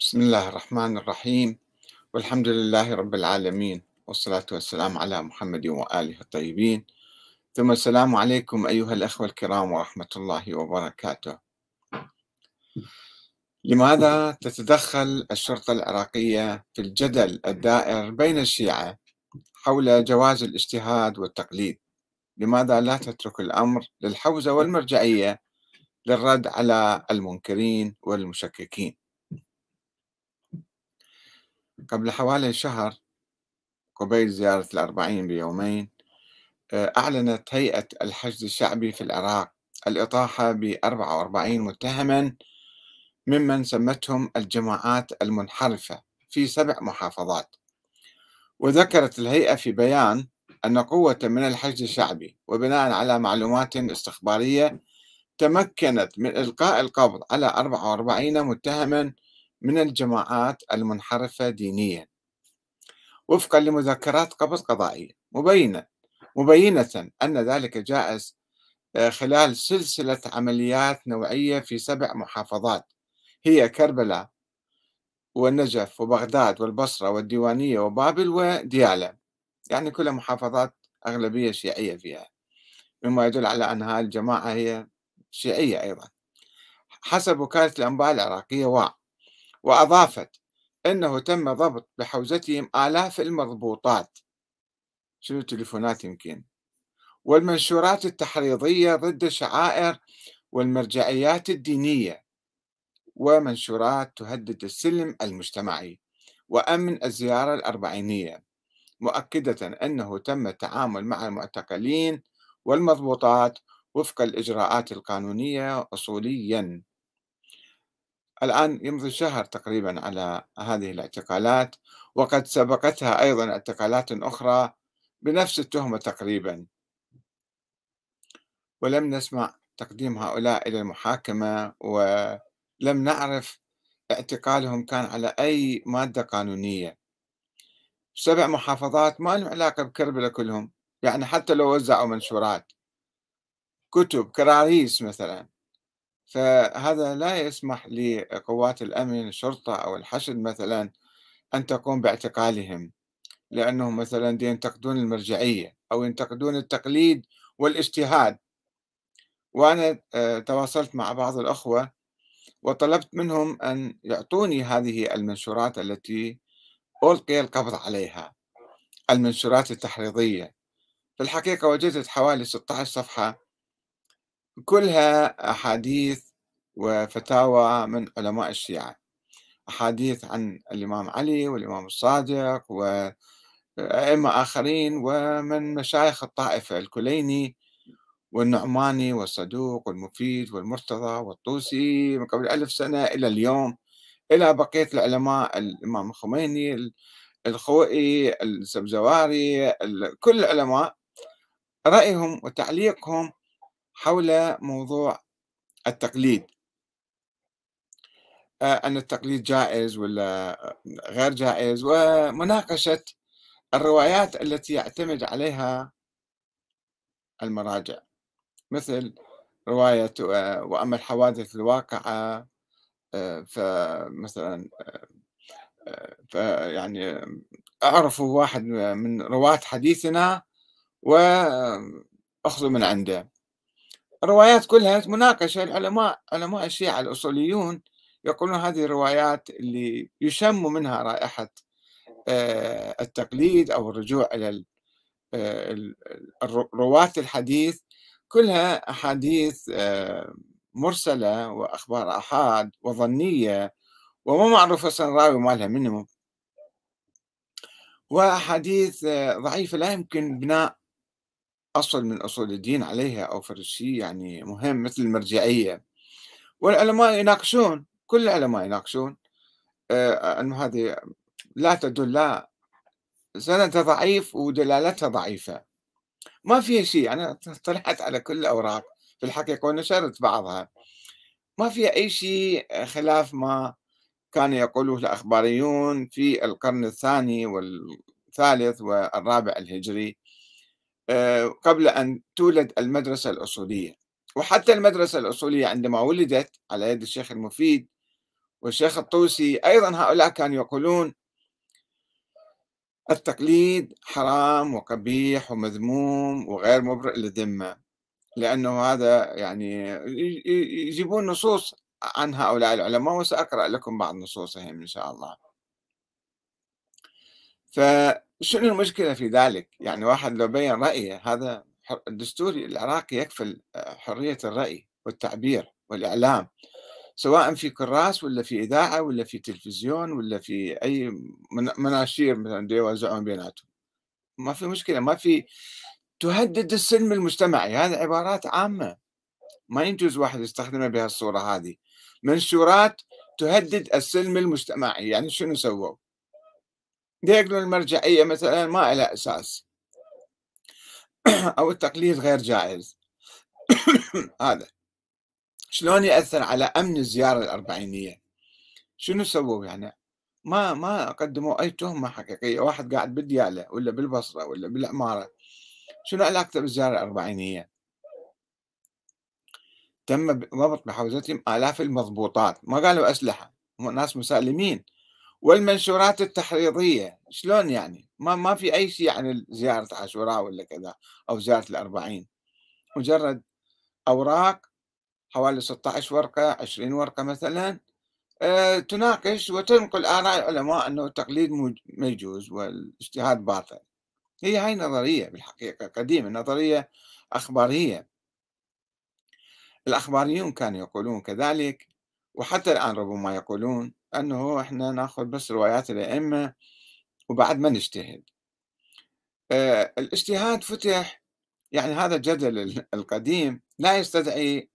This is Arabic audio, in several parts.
بسم الله الرحمن الرحيم. والحمد لله رب العالمين والصلاة والسلام على محمد وآله الطيبين. ثم السلام عليكم أيها الأخوة الكرام ورحمة الله وبركاته. لماذا تتدخل الشرطة العراقية في الجدل الدائر بين الشيعة حول جواز الاجتهاد والتقليد؟ لماذا لا تترك الأمر للحوزة والمرجعية للرد على المنكرين والمشككين؟ قبل حوالي شهر قبيل زيارة الأربعين بيومين آه، أعلنت هيئة الحشد الشعبي في العراق الإطاحة ب 44 متهما ممن سمتهم الجماعات المنحرفة في سبع محافظات. وذكرت الهيئة في بيان أن قوة من الحشد الشعبي وبناء على معلومات استخبارية تمكنت من إلقاء القبض على 44 متهما من الجماعات المنحرفة دينيا. وفقا لمذكرات قبض قضائية. مبينة مبينة أن ذلك جائز آه، خلال سلسلة عمليات نوعية في سبع محافظات. هي كربلاء والنجف وبغداد والبصرة والديوانية وبابل وديالى. يعني كلها محافظات أغلبية شيعية فيها. مما يدل على أن هذه الجماعة هي شيعية أيضا. حسب وكالة الأنباء العراقية وا وأضافت أنه تم ضبط بحوزتهم آلاف المضبوطات. شنو تليفونات يمكن؟ والمنشورات التحريضية ضد الشعائر والمرجعيات الدينية ومنشورات تهدد السلم المجتمعي وأمن الزيارة الأربعينية. مؤكدة أنه تم التعامل مع المعتقلين والمضبوطات وفق الإجراءات القانونية أصوليا. الآن يمضي شهر تقريبا على هذه الاعتقالات وقد سبقتها أيضا اعتقالات أخرى بنفس التهمة تقريبا. ولم نسمع تقديم هؤلاء إلى المحاكمة ولم نعرف اعتقالهم كان على أي مادة قانونية. سبع محافظات ما لهم علاقة بكربلاء كلهم يعني حتى لو وزعوا منشورات. كتب كراريس مثلا. فهذا لا يسمح لقوات الأمن الشرطة أو الحشد مثلا أن تقوم باعتقالهم لأنهم مثلا ينتقدون المرجعية أو ينتقدون التقليد والاجتهاد. وأنا آه، تواصلت مع بعض الأخوة وطلبت منهم أن يعطوني هذه المنشورات التي ألقي القبض عليها المنشورات التحريضية. في الحقيقة وجدت حوالي 16 صفحة كلها أحاديث وفتاوى من علماء الشيعة. أحاديث عن الإمام علي والإمام الصادق وأئمة آخرين ومن مشايخ الطائفة الكليني والنعماني والصدوق والمفيد والمرتضى والطوسي من قبل ألف سنة إلى اليوم إلى بقية العلماء الإمام الخميني الخوئي السبزواري كل العلماء. رأيهم وتعليقهم حول موضوع التقليد. آه، أن التقليد جائز ولا غير جائز ومناقشة الروايات التي يعتمد عليها المراجع. مثل رواية آه، وأما الحوادث الواقعة آه، فمثلا فيعني أعرفوا واحد من رواة حديثنا وأخذوا من عنده. الروايات كلها مناقشة العلماء علماء الشيعة الأصوليون يقولون هذه الروايات اللي يشم منها رائحة آه، التقليد أو الرجوع إلى آه، رواة الحديث. كلها أحاديث آه، مرسلة وأخبار أحاد وظنية وما معروف أصلا راوي مالها منهم وأحاديث ضعيفة لا يمكن بناء أصل من أصول الدين عليها أو فرشي يعني مهم مثل المرجعية. والعلماء يناقشون كل العلماء يناقشون آه أنه هذه لا تدل لا سندها ضعيف ودلالتها ضعيفة. ما فيها شيء أنا طلعت على كل الأوراق في الحقيقة ونشرت بعضها. ما فيها أي شيء خلاف ما كان يقوله الأخباريون في القرن الثاني والثالث والرابع الهجري. قبل أن تولد المدرسة الأصولية. وحتى المدرسة الأصولية عندما ولدت على يد الشيخ المفيد والشيخ الطوسي أيضا هؤلاء كانوا يقولون التقليد حرام وقبيح ومذموم وغير مبرئ للذمة. لأنه هذا يعني يجيبون نصوص عن هؤلاء العلماء وسأقرأ لكم بعض نصوصهم إن شاء الله. فشنو المشكلة في ذلك؟ يعني واحد لو بين رأيه هذا الدستور العراقي يكفل حرية الرأي والتعبير والإعلام سواء في كراس ولا في إذاعة ولا في تلفزيون ولا في أي مناشير مثلا يوزعون بيناتهم. ما في مشكلة ما في تهدد السلم المجتمعي هذه عبارات عامة. ما يجوز واحد يستخدمها بهالصورة هذه. منشورات تهدد السلم المجتمعي يعني شنو سووا يقولون المرجعية مثلا ما لها أساس أو التقليد غير جائز. هذا. شلون يأثر على أمن الزيارة الأربعينية؟ شنو سووا يعني؟ ما ما قدموا أي تهمة حقيقية. واحد قاعد بالديالة ولا بالبصرة ولا بالعمارة شنو علاقته بالزيارة الأربعينية؟ تم ضبط بحوزتهم آلاف المضبوطات. ما قالوا أسلحة. هم ناس مسالمين. والمنشورات التحريضية شلون يعني؟ ما ما في أي شيء عن زيارة عاشوراء ولا كذا أو زيارة الأربعين. مجرد أوراق حوالي 16 ورقة 20 ورقة مثلا أه تناقش وتنقل آراء العلماء أنه التقليد ما يجوز والاجتهاد باطل. هي هاي نظرية بالحقيقة قديمة نظرية أخبارية. الأخباريون كانوا يقولون كذلك وحتى الآن ربما يقولون أنه إحنا ناخذ بس روايات الأئمة وبعد ما نجتهد. أه الاجتهاد فتح يعني هذا الجدل القديم لا يستدعي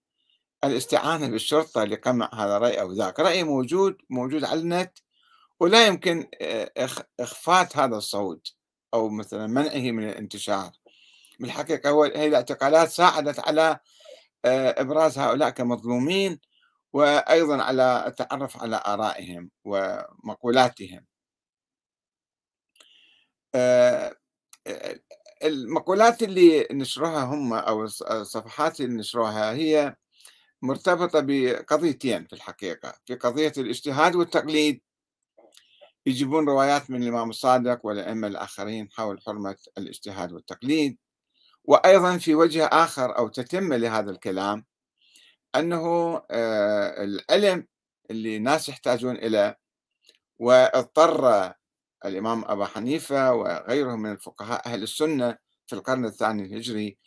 الاستعانة بالشرطة لقمع هذا الرأي أو ذاك. رأي موجود موجود على النت ولا يمكن آه، إخفات هذا الصوت أو مثلا منعه من الانتشار. بالحقيقة هو هذه الاعتقالات ساعدت على آه، إبراز هؤلاء كمظلومين وأيضا على التعرف على آرائهم ومقولاتهم. آه، المقولات اللي نشروها هم أو الصفحات اللي نشروها هي مرتبطة بقضيتين في الحقيقة في قضية الاجتهاد والتقليد. يجيبون روايات من الإمام الصادق والأئمة الآخرين حول حرمة الاجتهاد والتقليد. وأيضا في وجه آخر أو تتمة لهذا الكلام أنه آه، العلم اللي الناس يحتاجون إليه واضطر الإمام أبا حنيفة وغيره من الفقهاء أهل السنة في القرن الثاني الهجري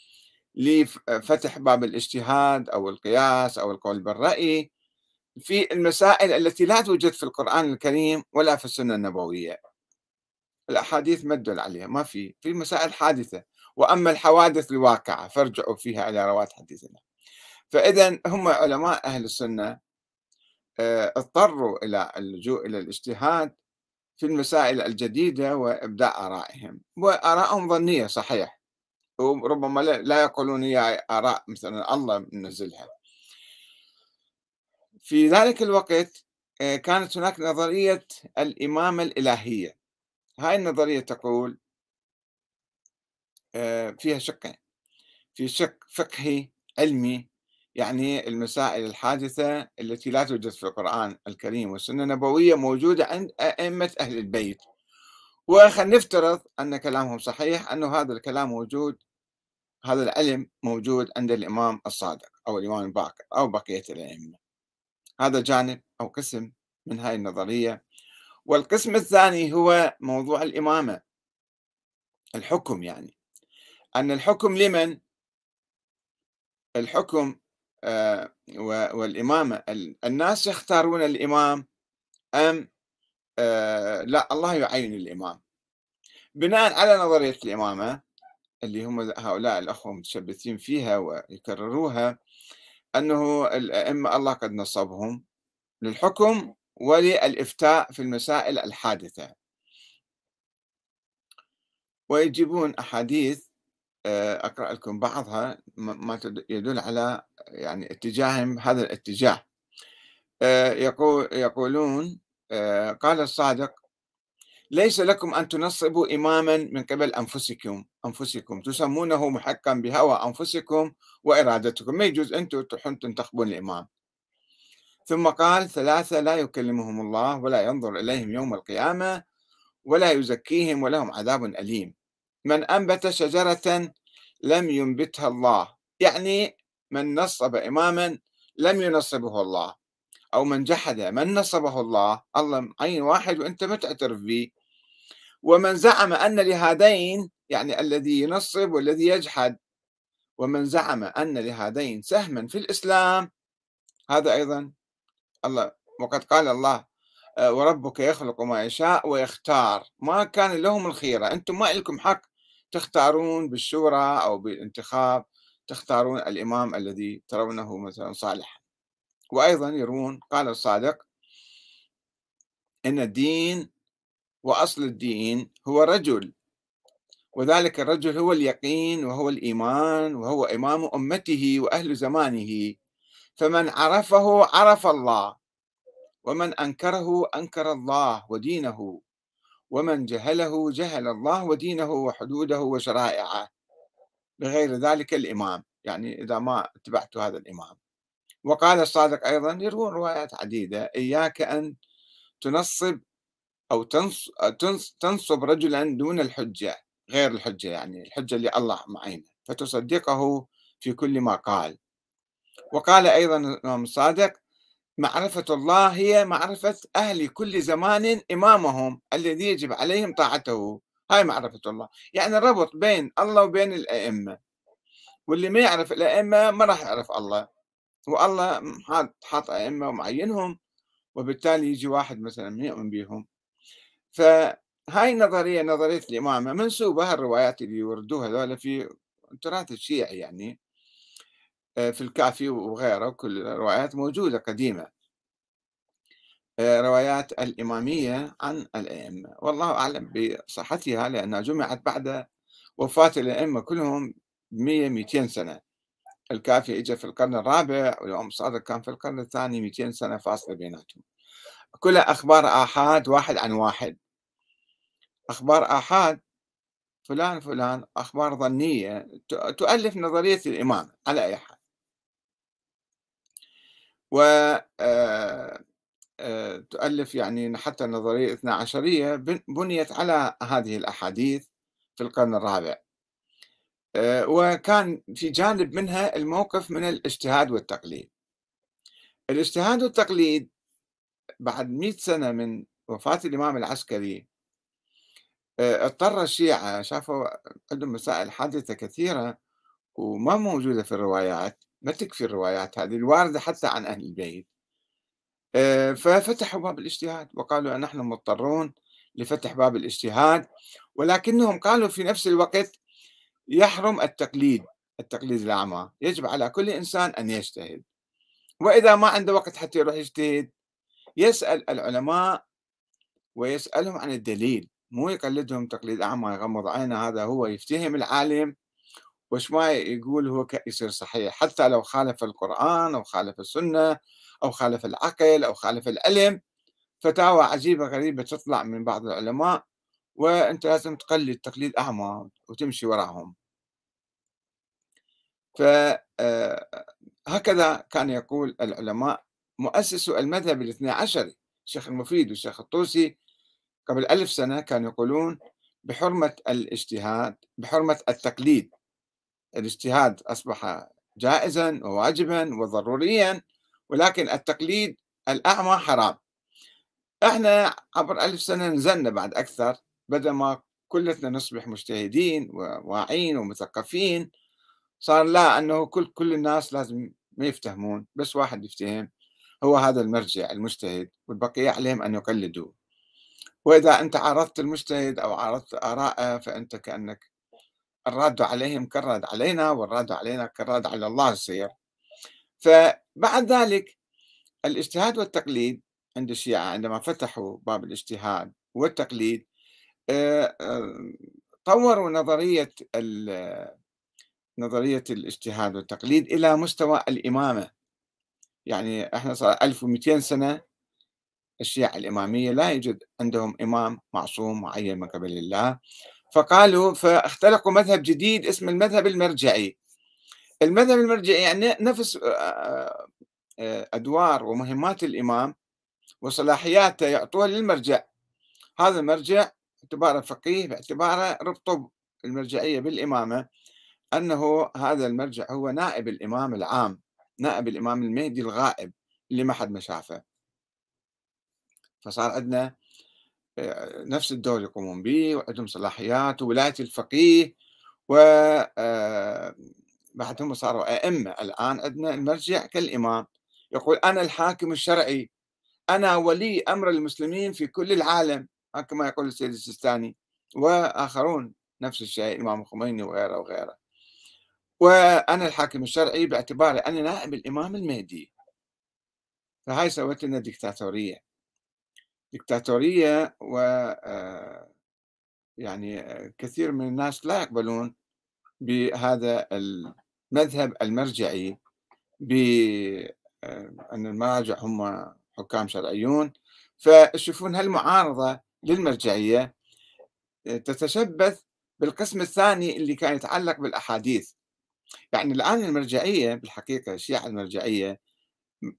لفتح باب الاجتهاد أو القياس أو القول بالرأي في المسائل التي لا توجد في القرآن الكريم ولا في السنة النبوية. الأحاديث ما تدل عليها ما في في مسائل حادثة. وأما الحوادث الواقعة فارجعوا فيها إلى رواة حديثنا. فإذا هم علماء أهل السنة آه، اضطروا إلى اللجوء إلى الاجتهاد في المسائل الجديدة وإبداء آرائهم. وآرائهم ظنية صحيح. وربما لا يقولون هي آراء مثلا الله منزلها. في ذلك الوقت آه، كانت هناك نظرية الإمامة الإلهية. هاي النظرية تقول آه، فيها شقين. في شق فقهي علمي يعني المسائل الحادثة التي لا توجد في القرآن الكريم والسنة النبوية موجودة عند أئمة أهل البيت. وخلينا نفترض أن كلامهم صحيح أنه هذا الكلام موجود هذا العلم موجود عند الإمام الصادق أو الإمام الباقر أو بقية الأئمة. هذا جانب أو قسم من هاي النظرية. والقسم الثاني هو موضوع الإمامة. الحكم يعني. أن الحكم لمن؟ الحكم والإمامة الناس يختارون الإمام أم آه، لا الله يعين الإمام. بناء على نظرية الإمامة اللي هم هؤلاء الأخوة متشبثين فيها ويكرروها أنه الأئمة الله قد نصبهم للحكم وللإفتاء في المسائل الحادثة. ويجيبون أحاديث آه، أقرأ لكم بعضها ما يدل على يعني اتجاههم هذا الاتجاه. آه، يقول يقولون آه، قال الصادق ليس لكم أن تنصبوا إماما من قبل أنفسكم أنفسكم. تسمونه محكم بهوى أنفسكم وإرادتكم. ما يجوز أنتم تنتخبون الإمام. ثم قال ثلاثة لا يكلمهم الله ولا ينظر إليهم يوم القيامة ولا يزكيهم ولهم عذاب أليم. من أنبت شجرة لم ينبتها الله. يعني من نصب إماما لم ينصبه الله. أو من جحد من نصبه الله. الله معين واحد وأنت ما تعترف به. ومن زعم أن لهذين يعني الذي ينصب والذي يجحد. ومن زعم أن لهذين سهما في الإسلام. هذا أيضا الله وقد قال الله آه، وربك يخلق ما يشاء ويختار. ما كان لهم الخيرة. أنتم ما لكم حق. تختارون بالشورى أو بالانتخاب تختارون الإمام الذي ترونه مثلا صالح وأيضا يرون قال الصادق إن الدين وأصل الدين هو رجل وذلك الرجل هو اليقين وهو الإيمان وهو إمام أمته وأهل زمانه. فمن عرفه عرف الله ومن أنكره أنكر الله ودينه. ومن جهله جهل الله ودينه وحدوده وشرائعه بغير ذلك الإمام. يعني إذا ما اتبعت هذا الإمام. وقال الصادق أيضا يروون روايات عديدة. إياك أن تنصب أو تنصب رجلا دون الحجة غير الحجة يعني الحجة اللي الله معينة. فتصدقه في كل ما قال. وقال أيضا الإمام الصادق معرفة الله هي معرفة أهل كل زمان إمامهم الذي يجب عليهم طاعته. هاي معرفة الله. يعني الربط بين الله وبين الأئمة. واللي ما يعرف الأئمة ما راح يعرف الله. والله حاط أئمة ومعينهم وبالتالي يجي واحد مثلا يؤمن بهم فهاي النظرية نظرية الإمامة. منسوبة هالروايات اللي يوردوها هذول في التراث الشيعي يعني. في الكافي وغيره كل الروايات موجودة قديمة. آه، روايات الإمامية عن الأئمة. والله أعلم بصحتها لأنها جمعت بعد وفاة الأئمة كلهم 100 200 سنة. الكافي اجى في القرن الرابع والإمام الصادق كان في القرن الثاني 200 سنة فاصلة بيناتهم. كلها أخبار آحاد واحد عن واحد. أخبار آحاد فلان فلان أخبار ظنية تؤلف نظرية الإمام على أي حال. و آه، آه، تؤلف يعني حتى النظرية الاثنى عشرية بنيت على هذه الأحاديث في القرن الرابع. آه، وكان في جانب منها الموقف من الاجتهاد والتقليد. الاجتهاد والتقليد بعد مئة سنة من وفاة الإمام العسكري اضطر الشيعة شافوا عندهم مسائل حادثة كثيرة وما موجودة في الروايات ما تكفي الروايات هذه الواردة حتى عن أهل البيت. آه، ففتحوا باب الاجتهاد وقالوا نحن مضطرون لفتح باب الاجتهاد ولكنهم قالوا في نفس الوقت يحرم التقليد التقليد الأعمى. يجب على كل إنسان أن يجتهد. وإذا ما عنده وقت حتى يروح يجتهد يسأل العلماء ويسألهم عن الدليل. مو يقلدهم تقليد أعمى يغمض عينه هذا هو يفتهم العالم. وش ما يقول هو يصير صحيح. حتى لو خالف القرآن أو خالف السنة أو خالف العقل أو خالف العلم فتاوى عجيبة غريبة تطلع من بعض العلماء وأنت لازم تقلد تقليد أعمى وتمشي وراهم. فهكذا آه، كان يقول العلماء مؤسس المذهب الاثني عشري الشيخ المفيد والشيخ الطوسي. قبل ألف سنة كانوا يقولون بحرمة الاجتهاد بحرمة التقليد. الاجتهاد أصبح جائزا وواجبا وضروريا ولكن التقليد الأعمى حرام. إحنا عبر ألف سنة نزلنا بعد أكثر بدل ما كلتنا نصبح مجتهدين وواعين ومثقفين صار لا أنه كل كل الناس لازم ما يفتهمون بس واحد يفتهم هو هذا المرجع المجتهد والبقية عليهم أن يقلدوا وإذا أنت عارضت المجتهد أو عارضت آراءه فأنت كأنك الراد عليهم كالراد علينا والراد علينا كالراد على الله يصير فبعد ذلك الاجتهاد والتقليد عند الشيعة عندما فتحوا باب الاجتهاد والتقليد آه، آه، طوروا نظرية نظرية الاجتهاد والتقليد إلى مستوى الإمامة. يعني إحنا صار 1200 سنة الشيعة الإمامية لا يوجد عندهم إمام معصوم معين من قبل الله. فقالوا فاختلقوا مذهب جديد اسمه المذهب المرجعي. المذهب المرجعي يعني نفس آه، آه، أدوار ومهمات الإمام وصلاحياته يعطوها للمرجع. هذا المرجع باعتباره فقيه باعتباره ربطه المرجعية بالإمامة أنه هذا المرجع هو نائب الإمام العام نائب الإمام المهدي الغائب اللي ما حد ما شافه. فصار عندنا آه، نفس الدور يقومون به وعندهم صلاحيات وولاية الفقيه و آه، بعدهم صاروا أئمة. الآن عندنا المرجع كالإمام. يقول أنا الحاكم الشرعي. أنا ولي أمر المسلمين في كل العالم. كما يقول السيد السيستاني. وآخرون نفس الشيء الإمام الخميني وغيره وغيره. وأنا الحاكم الشرعي باعتباري أنا نائب الإمام المهدي. فهاي سوت لنا ديكتاتورية. ديكتاتورية و آه، يعني آه، كثير من الناس لا يقبلون بهذا المذهب المرجعي بأن آه، المراجع هم حكام شرعيون. فيشوفون هالمعارضة للمرجعية تتشبث بالقسم الثاني اللي كان يتعلق بالأحاديث. يعني الآن المرجعية بالحقيقة الشيعة المرجعية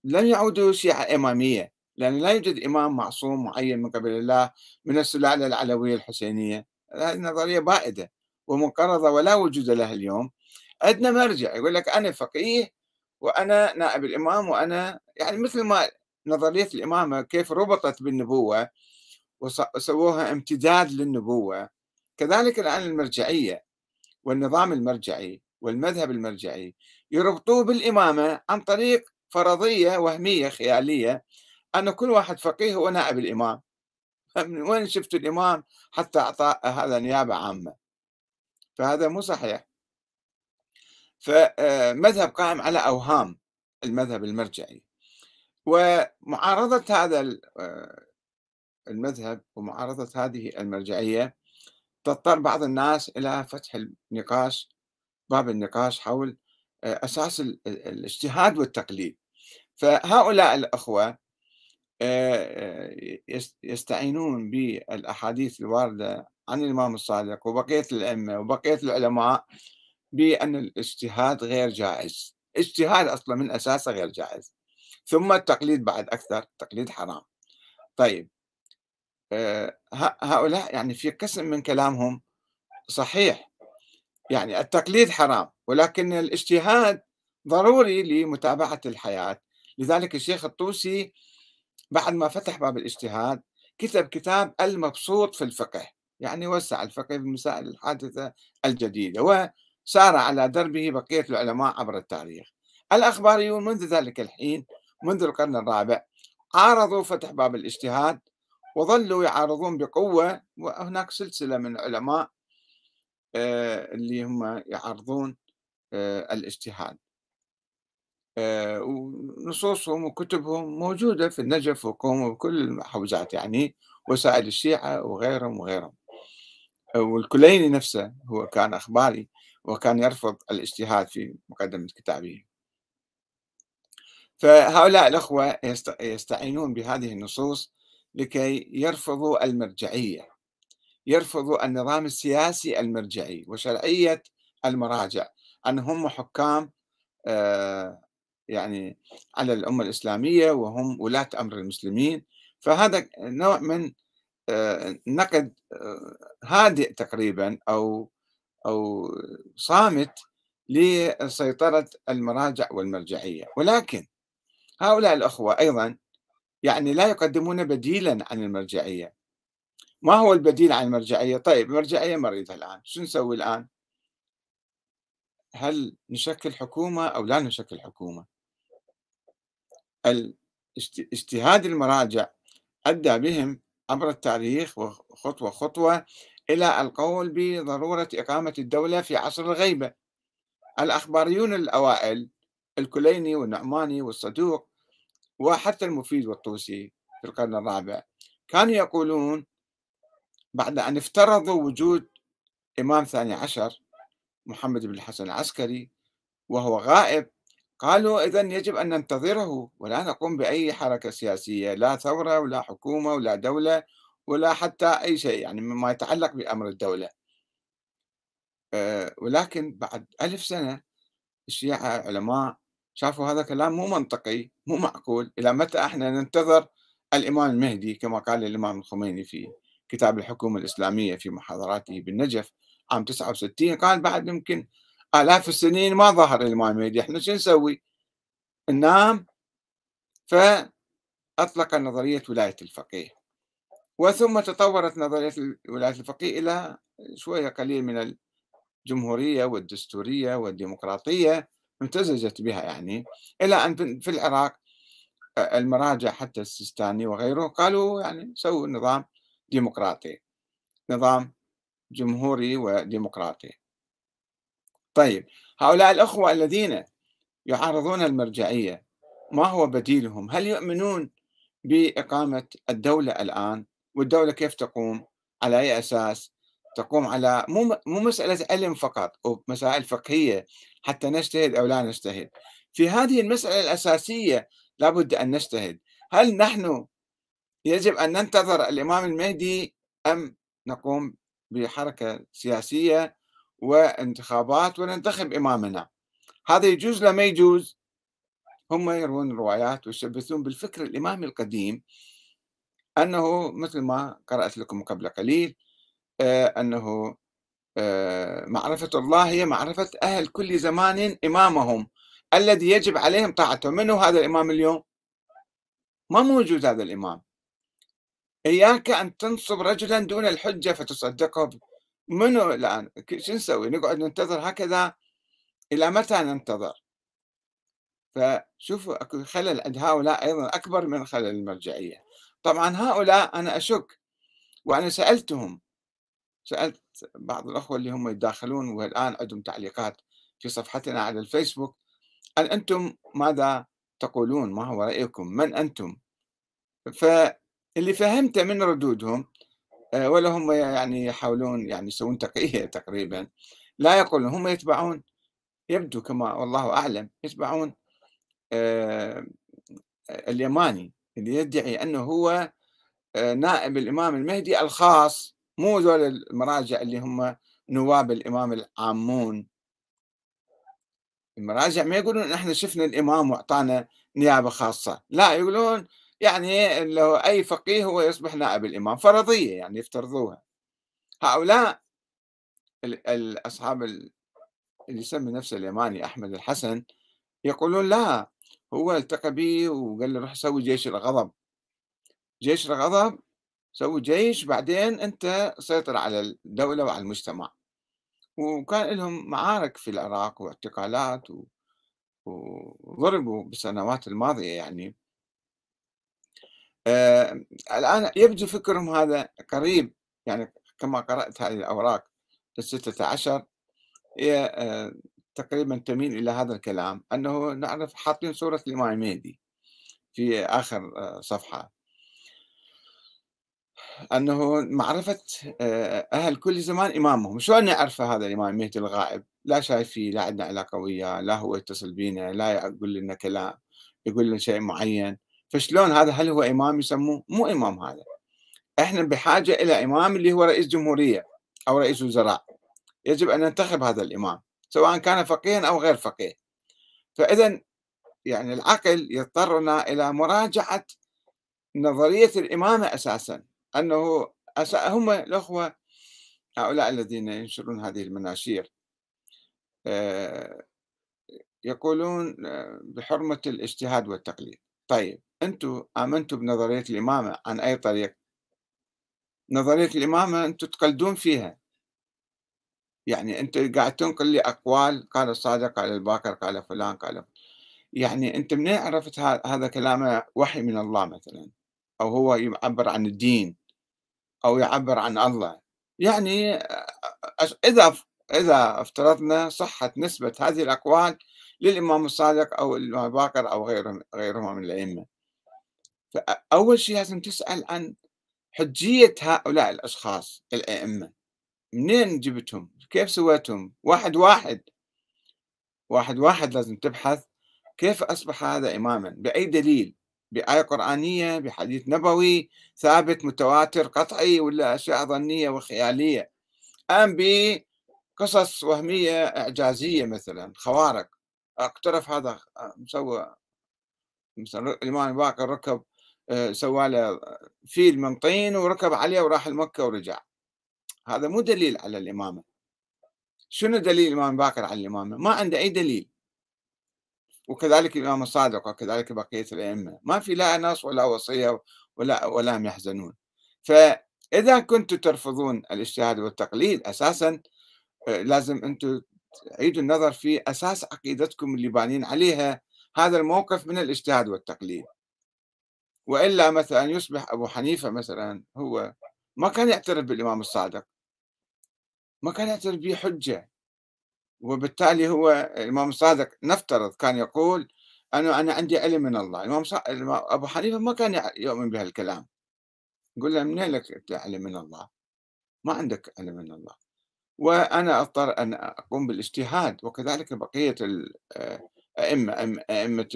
لم يعودوا شيعة إمامية. لأن لا يوجد إمام معصوم معين من قبل الله من السلالة العلوية الحسينية. هذه نظرية بائدة ومنقرضة ولا وجود لها اليوم. عندنا مرجع يقول لك أنا فقيه وأنا نائب الإمام وأنا يعني مثل ما نظرية الإمامة كيف ربطت بالنبوة وسووها امتداد للنبوة. كذلك الآن المرجعية والنظام المرجعي والمذهب المرجعي يربطوه بالإمامة عن طريق فرضية وهمية خيالية أن كل واحد فقيه هو نائب الإمام. من وين شفت الإمام حتى أعطى هذا نيابة عامة؟ فهذا مو صحيح. فمذهب قائم على أوهام المذهب المرجعي. ومعارضة هذا المذهب ومعارضة هذه المرجعية تضطر بعض الناس إلى فتح النقاش باب النقاش حول أساس الاجتهاد والتقليد. فهؤلاء الأخوة يستعينون بالأحاديث الواردة عن الإمام الصادق وبقية الأئمة وبقية العلماء بأن الاجتهاد غير جائز. اجتهاد أصلا من أساسه غير جائز. ثم التقليد بعد أكثر التقليد حرام. طيب هؤلاء يعني في قسم من كلامهم صحيح. يعني التقليد حرام ولكن الاجتهاد ضروري لمتابعة الحياة. لذلك الشيخ الطوسي بعد ما فتح باب الاجتهاد كتب كتاب المبسوط في الفقه يعني وسع الفقه في المسائل الحادثة الجديدة وسار على دربه بقية العلماء عبر التاريخ. الأخباريون منذ ذلك الحين منذ القرن الرابع عارضوا فتح باب الاجتهاد وظلوا يعارضون بقوة وهناك سلسلة من العلماء آه، اللي هم يعارضون آه، الاجتهاد. آه، ونصوصهم وكتبهم موجودة في النجف وقوم وكل المحوزات يعني وسائل الشيعة وغيرهم وغيرهم. والكليني نفسه هو كان أخباري وكان يرفض الاجتهاد في مقدمة كتابه. فهؤلاء الأخوة يستعينون بهذه النصوص لكي يرفضوا المرجعية يرفضوا النظام السياسي المرجعي وشرعية المراجع أنهم حكام آه، يعني على الأمة الإسلامية وهم ولاة أمر المسلمين. فهذا نوع من آه، نقد آه، هادئ تقريبا أو أو صامت لسيطرة المراجع والمرجعية. ولكن هؤلاء الأخوة أيضا يعني لا يقدمون بديلا عن المرجعية. ما هو البديل عن المرجعية؟ طيب المرجعية مريضة الآن. شو نسوي الآن؟ هل نشكل حكومة أو لا نشكل حكومة؟ اجتهاد المراجع أدى بهم عبر التاريخ وخطوة خطوة إلى القول بضرورة إقامة الدولة في عصر الغيبة. الأخباريون الأوائل الكليني والنعماني والصدوق وحتى المفيد والطوسي في القرن الرابع كانوا يقولون بعد أن افترضوا وجود إمام ثاني عشر محمد بن الحسن العسكري وهو غائب قالوا إذا يجب أن ننتظره ولا نقوم بأي حركة سياسية لا ثورة ولا حكومة ولا دولة ولا حتى أي شيء يعني مما يتعلق بأمر الدولة. أه ولكن بعد ألف سنة الشيعة علماء شافوا هذا كلام مو منطقي مو معقول. إلى متى إحنا ننتظر الإمام المهدي كما قال الإمام الخميني في كتاب الحكومة الإسلامية في محاضراته بالنجف عام 69 قال بعد يمكن آلاف السنين ما ظهر الإمام المهدي إحنا شو نسوي؟ ننام فأطلق نظرية ولاية الفقيه. وثم تطورت نظرية ولاية الفقيه إلى شوية قليل من الجمهورية والدستورية والديمقراطية امتزجت بها يعني. إلى أن في العراق المراجع حتى السيستاني وغيره قالوا يعني سووا نظام ديمقراطي نظام جمهوري وديمقراطي. طيب هؤلاء الأخوة الذين يعارضون المرجعية ما هو بديلهم؟ هل يؤمنون بإقامة الدولة الآن؟ والدولة كيف تقوم؟ على أي أساس؟ تقوم على مو مسألة علم فقط أو مسائل فقهية حتى نجتهد أو لا نجتهد. في هذه المسألة الأساسية لابد أن نجتهد. هل نحن يجب أن ننتظر الإمام المهدي أم نقوم بحركة سياسية وانتخابات وننتخب إمامنا. هذا يجوز لا ما يجوز؟ هم يروون روايات ويشبثون بالفكر الإمامي القديم. أنه مثل ما قرأت لكم قبل قليل آه، أنه آه، معرفة الله هي معرفة أهل كل زمان إمامهم الذي يجب عليهم طاعته. منه هذا الإمام اليوم؟ ما موجود هذا الإمام. إياك أن تنصب رجلا دون الحجة فتصدقه منو الآن؟ شو نسوي؟ نقعد ننتظر هكذا إلى متى ننتظر؟ فشوفوا أكو خلل عند هؤلاء أيضا أكبر من خلل المرجعية. طبعا هؤلاء أنا أشك وأنا سألتهم سألت بعض الأخوة اللي هم يتداخلون والآن عندهم تعليقات في صفحتنا على الفيسبوك. أن أنتم ماذا تقولون؟ ما هو رأيكم؟ من أنتم؟ فاللي فهمته من ردودهم ولا هم يعني يحاولون يعني يسوون تقية تقريبا. لا يقولون هم يتبعون. يبدو كما والله أعلم يتبعون آه، اليماني اللي يدعي أنه هو آه، نائب الإمام المهدي الخاص. مو ذول المراجع اللي هم نواب الإمام العامون. المراجع ما يقولون إحنا شفنا الإمام وأعطانا نيابة خاصة. لا يقولون يعني لو أي فقيه هو يصبح نائب الإمام فرضية يعني يفترضوها. هؤلاء الأصحاب اللي يسمي نفسه اليماني أحمد الحسن يقولون لا هو التقى به وقال له روح سوي جيش الغضب. جيش الغضب سوي جيش بعدين أنت سيطر على الدولة وعلى المجتمع. وكان لهم معارك في العراق واعتقالات وضربوا بالسنوات الماضية يعني. الآن يبدو فكرهم هذا قريب يعني كما قرأت هذه الأوراق الستة عشر هي آه تقريبا تميل إلى هذا الكلام أنه نعرف حاطين صورة الإمام المهدي في آخر آه صفحة. أنه معرفة آه، أهل كل زمان إمامهم. شلون نعرف هذا الإمام المهدي الغائب؟ لا شايف فيه لا عندنا علاقة وياه لا هو يتصل بينا لا يقول لنا كلام يقول لنا شيء معين. فشلون هذا؟ هل هو إمام يسموه؟ مو إمام هذا. إحنا بحاجة إلى إمام اللي هو رئيس جمهورية أو رئيس وزراء. يجب أن ننتخب هذا الإمام سواء كان فقيها أو غير فقيه. فإذا يعني العقل يضطرنا إلى مراجعة نظرية الإمامة أساسا. أنه هم الأخوة هؤلاء الذين ينشرون هذه المناشير آه، يقولون آه، بحرمة الاجتهاد والتقليد. طيب. أنتم آمنتوا بنظرية الإمامة عن أي طريق؟ نظرية الإمامة أنتم تقلدون فيها. يعني أنت قاعد تنقل لي أقوال قال الصادق قال الباكر قال فلان قال يعني أنت منين عرفت هذا كلامه وحي من الله مثلا؟ أو هو يعبر عن الدين؟ أو يعبر عن الله؟ يعني إذا إذا افترضنا صحة نسبة هذه الأقوال للإمام الصادق الإمام الباقر أو غيرهم غيرهم من الأئمة. فأول شيء لازم تسأل عن حجية هؤلاء الأشخاص الأئمة. منين جبتهم؟ كيف سويتهم؟ واحد واحد. واحد واحد لازم تبحث كيف أصبح هذا إماما؟ بأي دليل؟ بآية قرآنية؟ بحديث نبوي؟ ثابت؟ متواتر؟ قطعي؟ ولا أشياء ظنية وخيالية؟ أم بقصص وهمية إعجازية مثلا خوارق. أقترف هذا مسوى مثلا الإمام باكر ركب سوى له فيل من طين وركب عليه وراح المكة ورجع. هذا مو دليل على الإمامة. شنو دليل الإمام باكر على الإمامة؟ ما عنده أي دليل. وكذلك الإمام الصادق وكذلك بقية الأئمة. ما في لا نص ولا وصية ولا ولا يحزنون. فإذا كنتم ترفضون الاجتهاد والتقليد أساسا آه، لازم أنتم تعيدوا النظر في أساس عقيدتكم اللي بانين عليها. هذا الموقف من الاجتهاد والتقليد. وإلا مثلا يصبح أبو حنيفة مثلا هو ما كان يعترف بالإمام الصادق. ما كان يعترف به حجة. وبالتالي هو الإمام الصادق نفترض كان يقول أنا أنا عندي علم من الله. الإمام أبو حنيفة ما كان يؤمن بهالكلام. يقول له منين لك علم من الله؟ ما عندك علم من الله. وأنا أضطر أن أقوم بالاجتهاد وكذلك بقية الأئمة أئمة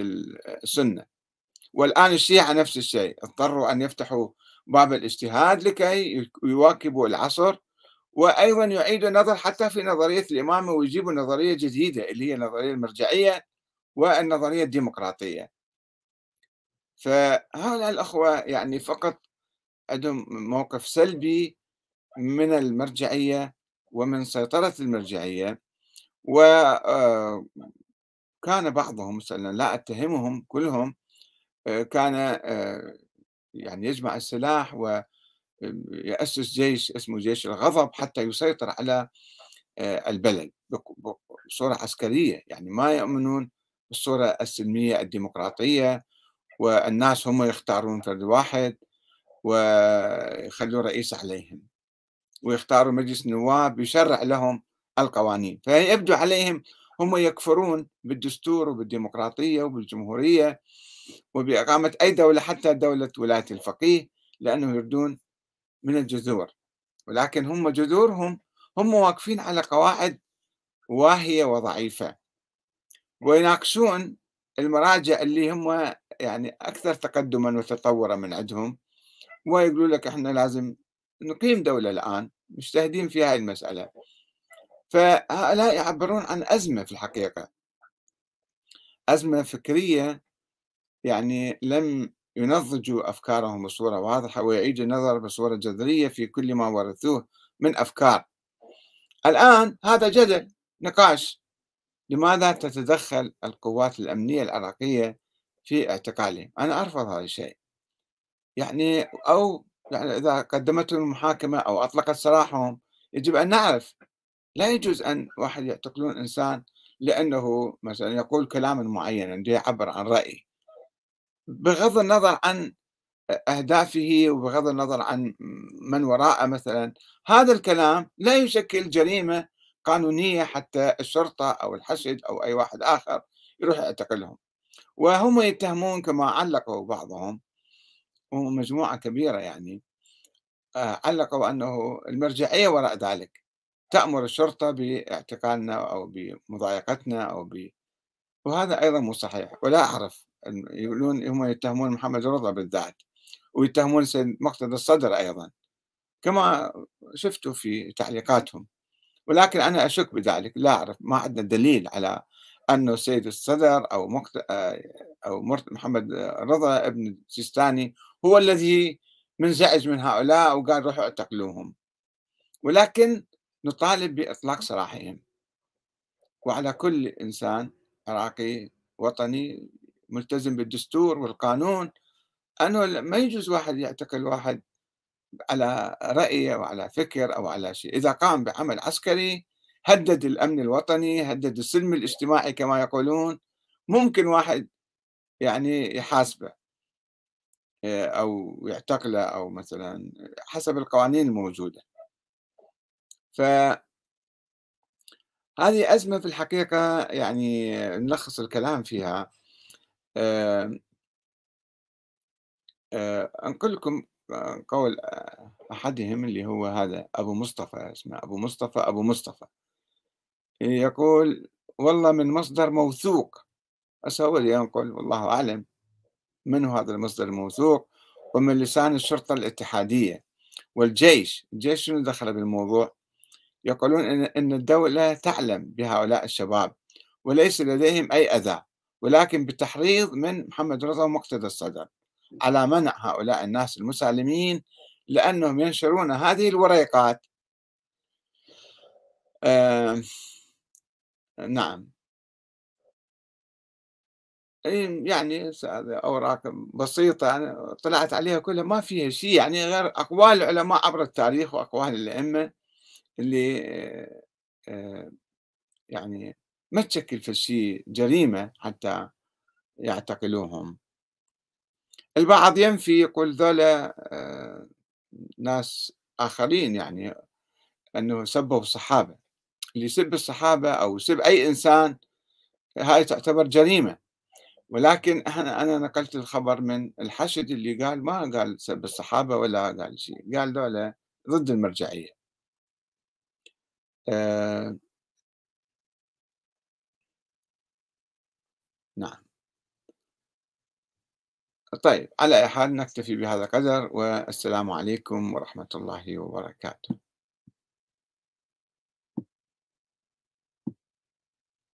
السنة. والآن الشيعة نفس الشيء اضطروا أن يفتحوا باب الاجتهاد لكي يواكبوا العصر وأيضا يعيدوا النظر حتى في نظرية الإمامة ويجيبوا نظرية جديدة اللي هي النظرية المرجعية والنظرية الديمقراطية. فهؤلاء الأخوة يعني فقط عندهم موقف سلبي من المرجعية ومن سيطرة المرجعية وكان آه، بعضهم مثلا لا أتهمهم كلهم كان آه، يعني يجمع السلاح ويأسس جيش اسمه جيش الغضب حتى يسيطر على البلد بصورة عسكرية. يعني ما يؤمنون بالصورة السلمية الديمقراطية والناس هم يختارون فرد واحد ويخلوا رئيس عليهم ويختاروا مجلس النواب يشرع لهم القوانين. فيبدو عليهم هم يكفرون بالدستور وبالديمقراطية وبالجمهورية وبإقامة أي دولة حتى دولة ولاية الفقيه لأنه يردون من الجذور. ولكن هم جذورهم هم واقفين على قواعد واهية وضعيفة. ويناقشون المراجع اللي هم يعني أكثر تقدما وتطورا من عندهم ويقولوا لك إحنا لازم نقيم دولة الآن مجتهدين في هذه المسألة. فهؤلاء يعبرون عن أزمة في الحقيقة. أزمة فكرية يعني لم ينضجوا أفكارهم بصورة واضحة ويعيدوا النظر بصورة جذرية في كل ما ورثوه من أفكار. الآن هذا جدل نقاش. لماذا تتدخل القوات الأمنية العراقية في اعتقالهم أنا أرفض هذا الشيء. يعني أو يعني إذا قدمتهم المحاكمة أو أطلقت سراحهم يجب أن نعرف. لا يجوز أن واحد يعتقلون إنسان لأنه مثلا يقول كلاما معينا يعبر عن رأي. بغض النظر عن أهدافه وبغض النظر عن من وراءه مثلا هذا الكلام لا يشكل جريمة قانونية حتى الشرطة أو الحشد أو أي واحد آخر يروح يعتقلهم. وهم يتهمون كما علقوا بعضهم ومجموعة كبيرة يعني آه، علقوا أنه المرجعية وراء ذلك تأمر الشرطة باعتقالنا أو بمضايقتنا أو ب... وهذا أيضا مو صحيح ولا أعرف. يقولون هم يتهمون محمد رضا بالذات ويتهمون سيد مقتدى الصدر أيضا. كما شفتوا في تعليقاتهم. ولكن أنا أشك بذلك لا أعرف ما عندنا دليل على أنه سيد الصدر أو مقت... أو محمد رضا ابن السيستاني هو الذي منزعج من هؤلاء وقال روحوا اعتقلوهم. ولكن نطالب بإطلاق سراحهم. وعلى كل إنسان عراقي وطني ملتزم بالدستور والقانون. أنه ما يجوز واحد يعتقل واحد على رأي أو على فكر أو على شيء. إذا قام بعمل عسكري هدد الأمن الوطني هدد السلم الاجتماعي كما يقولون. ممكن واحد يعني يحاسبه آه، أو يعتقله أو مثلا حسب القوانين الموجودة. فهذه أزمة في الحقيقة يعني نلخص الكلام فيها. أنقل لكم قول أحدهم اللي هو هذا أبو مصطفى اسمه أبو مصطفى أبو مصطفى. يقول والله من مصدر موثوق. أسأل ينقل والله أعلم من هذا المصدر الموثوق ومن لسان الشرطة الاتحادية والجيش. الجيش شنو دخل بالموضوع؟ يقولون إن الدولة تعلم بهؤلاء الشباب وليس لديهم أي أذى. ولكن بتحريض من محمد رضا ومقتدى الصدر على منع هؤلاء الناس المسالمين لأنهم ينشرون هذه الوريقات. آه نعم. يعني أوراق بسيطة أنا طلعت عليها كلها ما فيها شيء يعني غير أقوال العلماء عبر التاريخ وأقوال الأئمة اللي آه، يعني ما تشكل في شيء جريمة حتى يعتقلوهم. البعض ينفي يقول ذولا آه، ناس آخرين يعني أنه سبوا الصحابة. اللي يسب الصحابة أو يسب أي إنسان هاي تعتبر جريمة. ولكن أنا أنا نقلت الخبر من الحشد اللي قال ما قال سب الصحابة ولا قال شيء قال ذولا ضد المرجعية. آه نعم. طيب على أي حال نكتفي بهذا القدر والسلام عليكم ورحمة الله وبركاته.